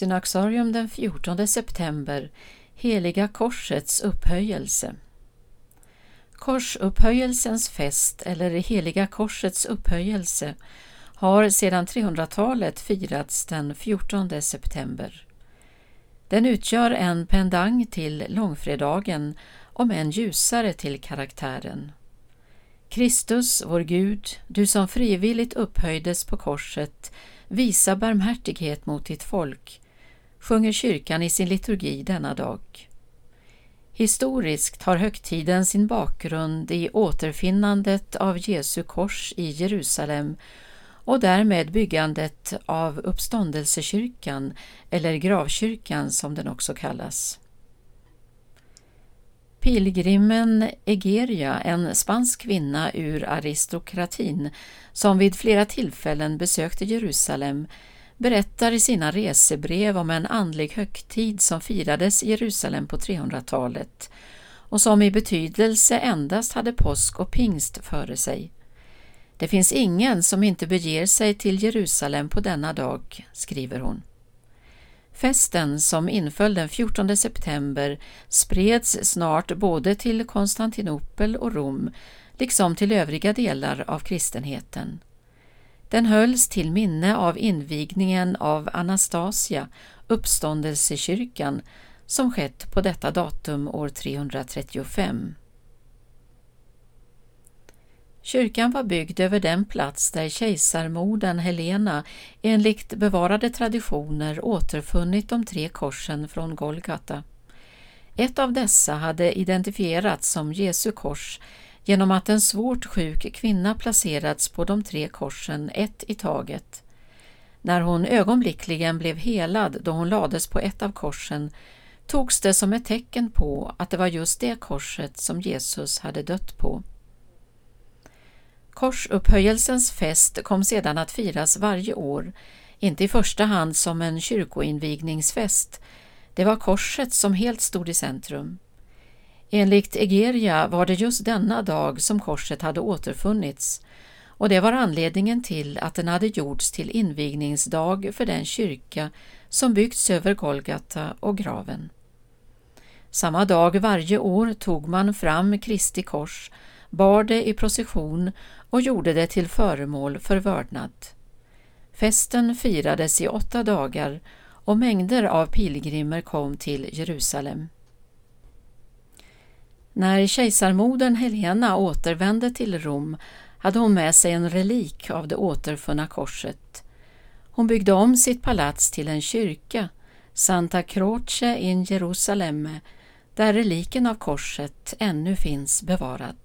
Synaxarium den 14 september Heliga korsets upphöjelse Korsupphöjelsens fest eller Heliga korsets upphöjelse har sedan 300-talet firats den 14 september. Den utgör en pendang till långfredagen, om än ljusare till karaktären. Kristus, vår Gud, du som frivilligt upphöjdes på korset, visa barmhärtighet mot ditt folk, sjunger kyrkan i sin liturgi denna dag. Historiskt har högtiden sin bakgrund i återfinnandet av Jesu kors i Jerusalem och därmed byggandet av uppståndelsekyrkan, eller gravkyrkan som den också kallas. Pilgrimen Egeria, en spansk kvinna ur aristokratin som vid flera tillfällen besökte Jerusalem, berättar i sina resebrev om en andlig högtid som firades i Jerusalem på 300-talet och som i betydelse endast hade påsk och pingst före sig. Det finns ingen som inte beger sig till Jerusalem på denna dag, skriver hon. Festen som inföll den 14 september spreds snart både till Konstantinopel och Rom, liksom till övriga delar av kristenheten. Den hölls till minne av invigningen av Anastasia, uppståndelsekyrkan, som skett på detta datum år 335. Kyrkan var byggd över den plats där kejsarmodern Helena enligt bevarade traditioner återfunnit de tre korsen från Golgata. Ett av dessa hade identifierats som Jesu kors genom att en svårt sjuk kvinna placerats på de tre korsen, ett i taget. När hon ögonblickligen blev helad då hon lades på ett av korsen togs det som ett tecken på att det var just det korset som Jesus hade dött på. Korsupphöjelsens fest kom sedan att firas varje år, inte i första hand som en kyrkoinvigningsfest. Det var korset som helt stod i centrum. Enligt Egeria var det just denna dag som korset hade återfunnits och det var anledningen till att den hade gjorts till invigningsdag för den kyrka som byggts över Golgata och graven. Samma dag varje år tog man fram Kristi kors, bar det i procession och gjorde det till föremål för vördnad. Festen firades i åtta dagar och mängder av pilgrimer kom till Jerusalem. När kejsarmodern Helena återvände till Rom hade hon med sig en relik av det återfunna korset. Hon byggde om sitt palats till en kyrka, Santa Croce in Jerusalem, där reliken av korset ännu finns bevarad.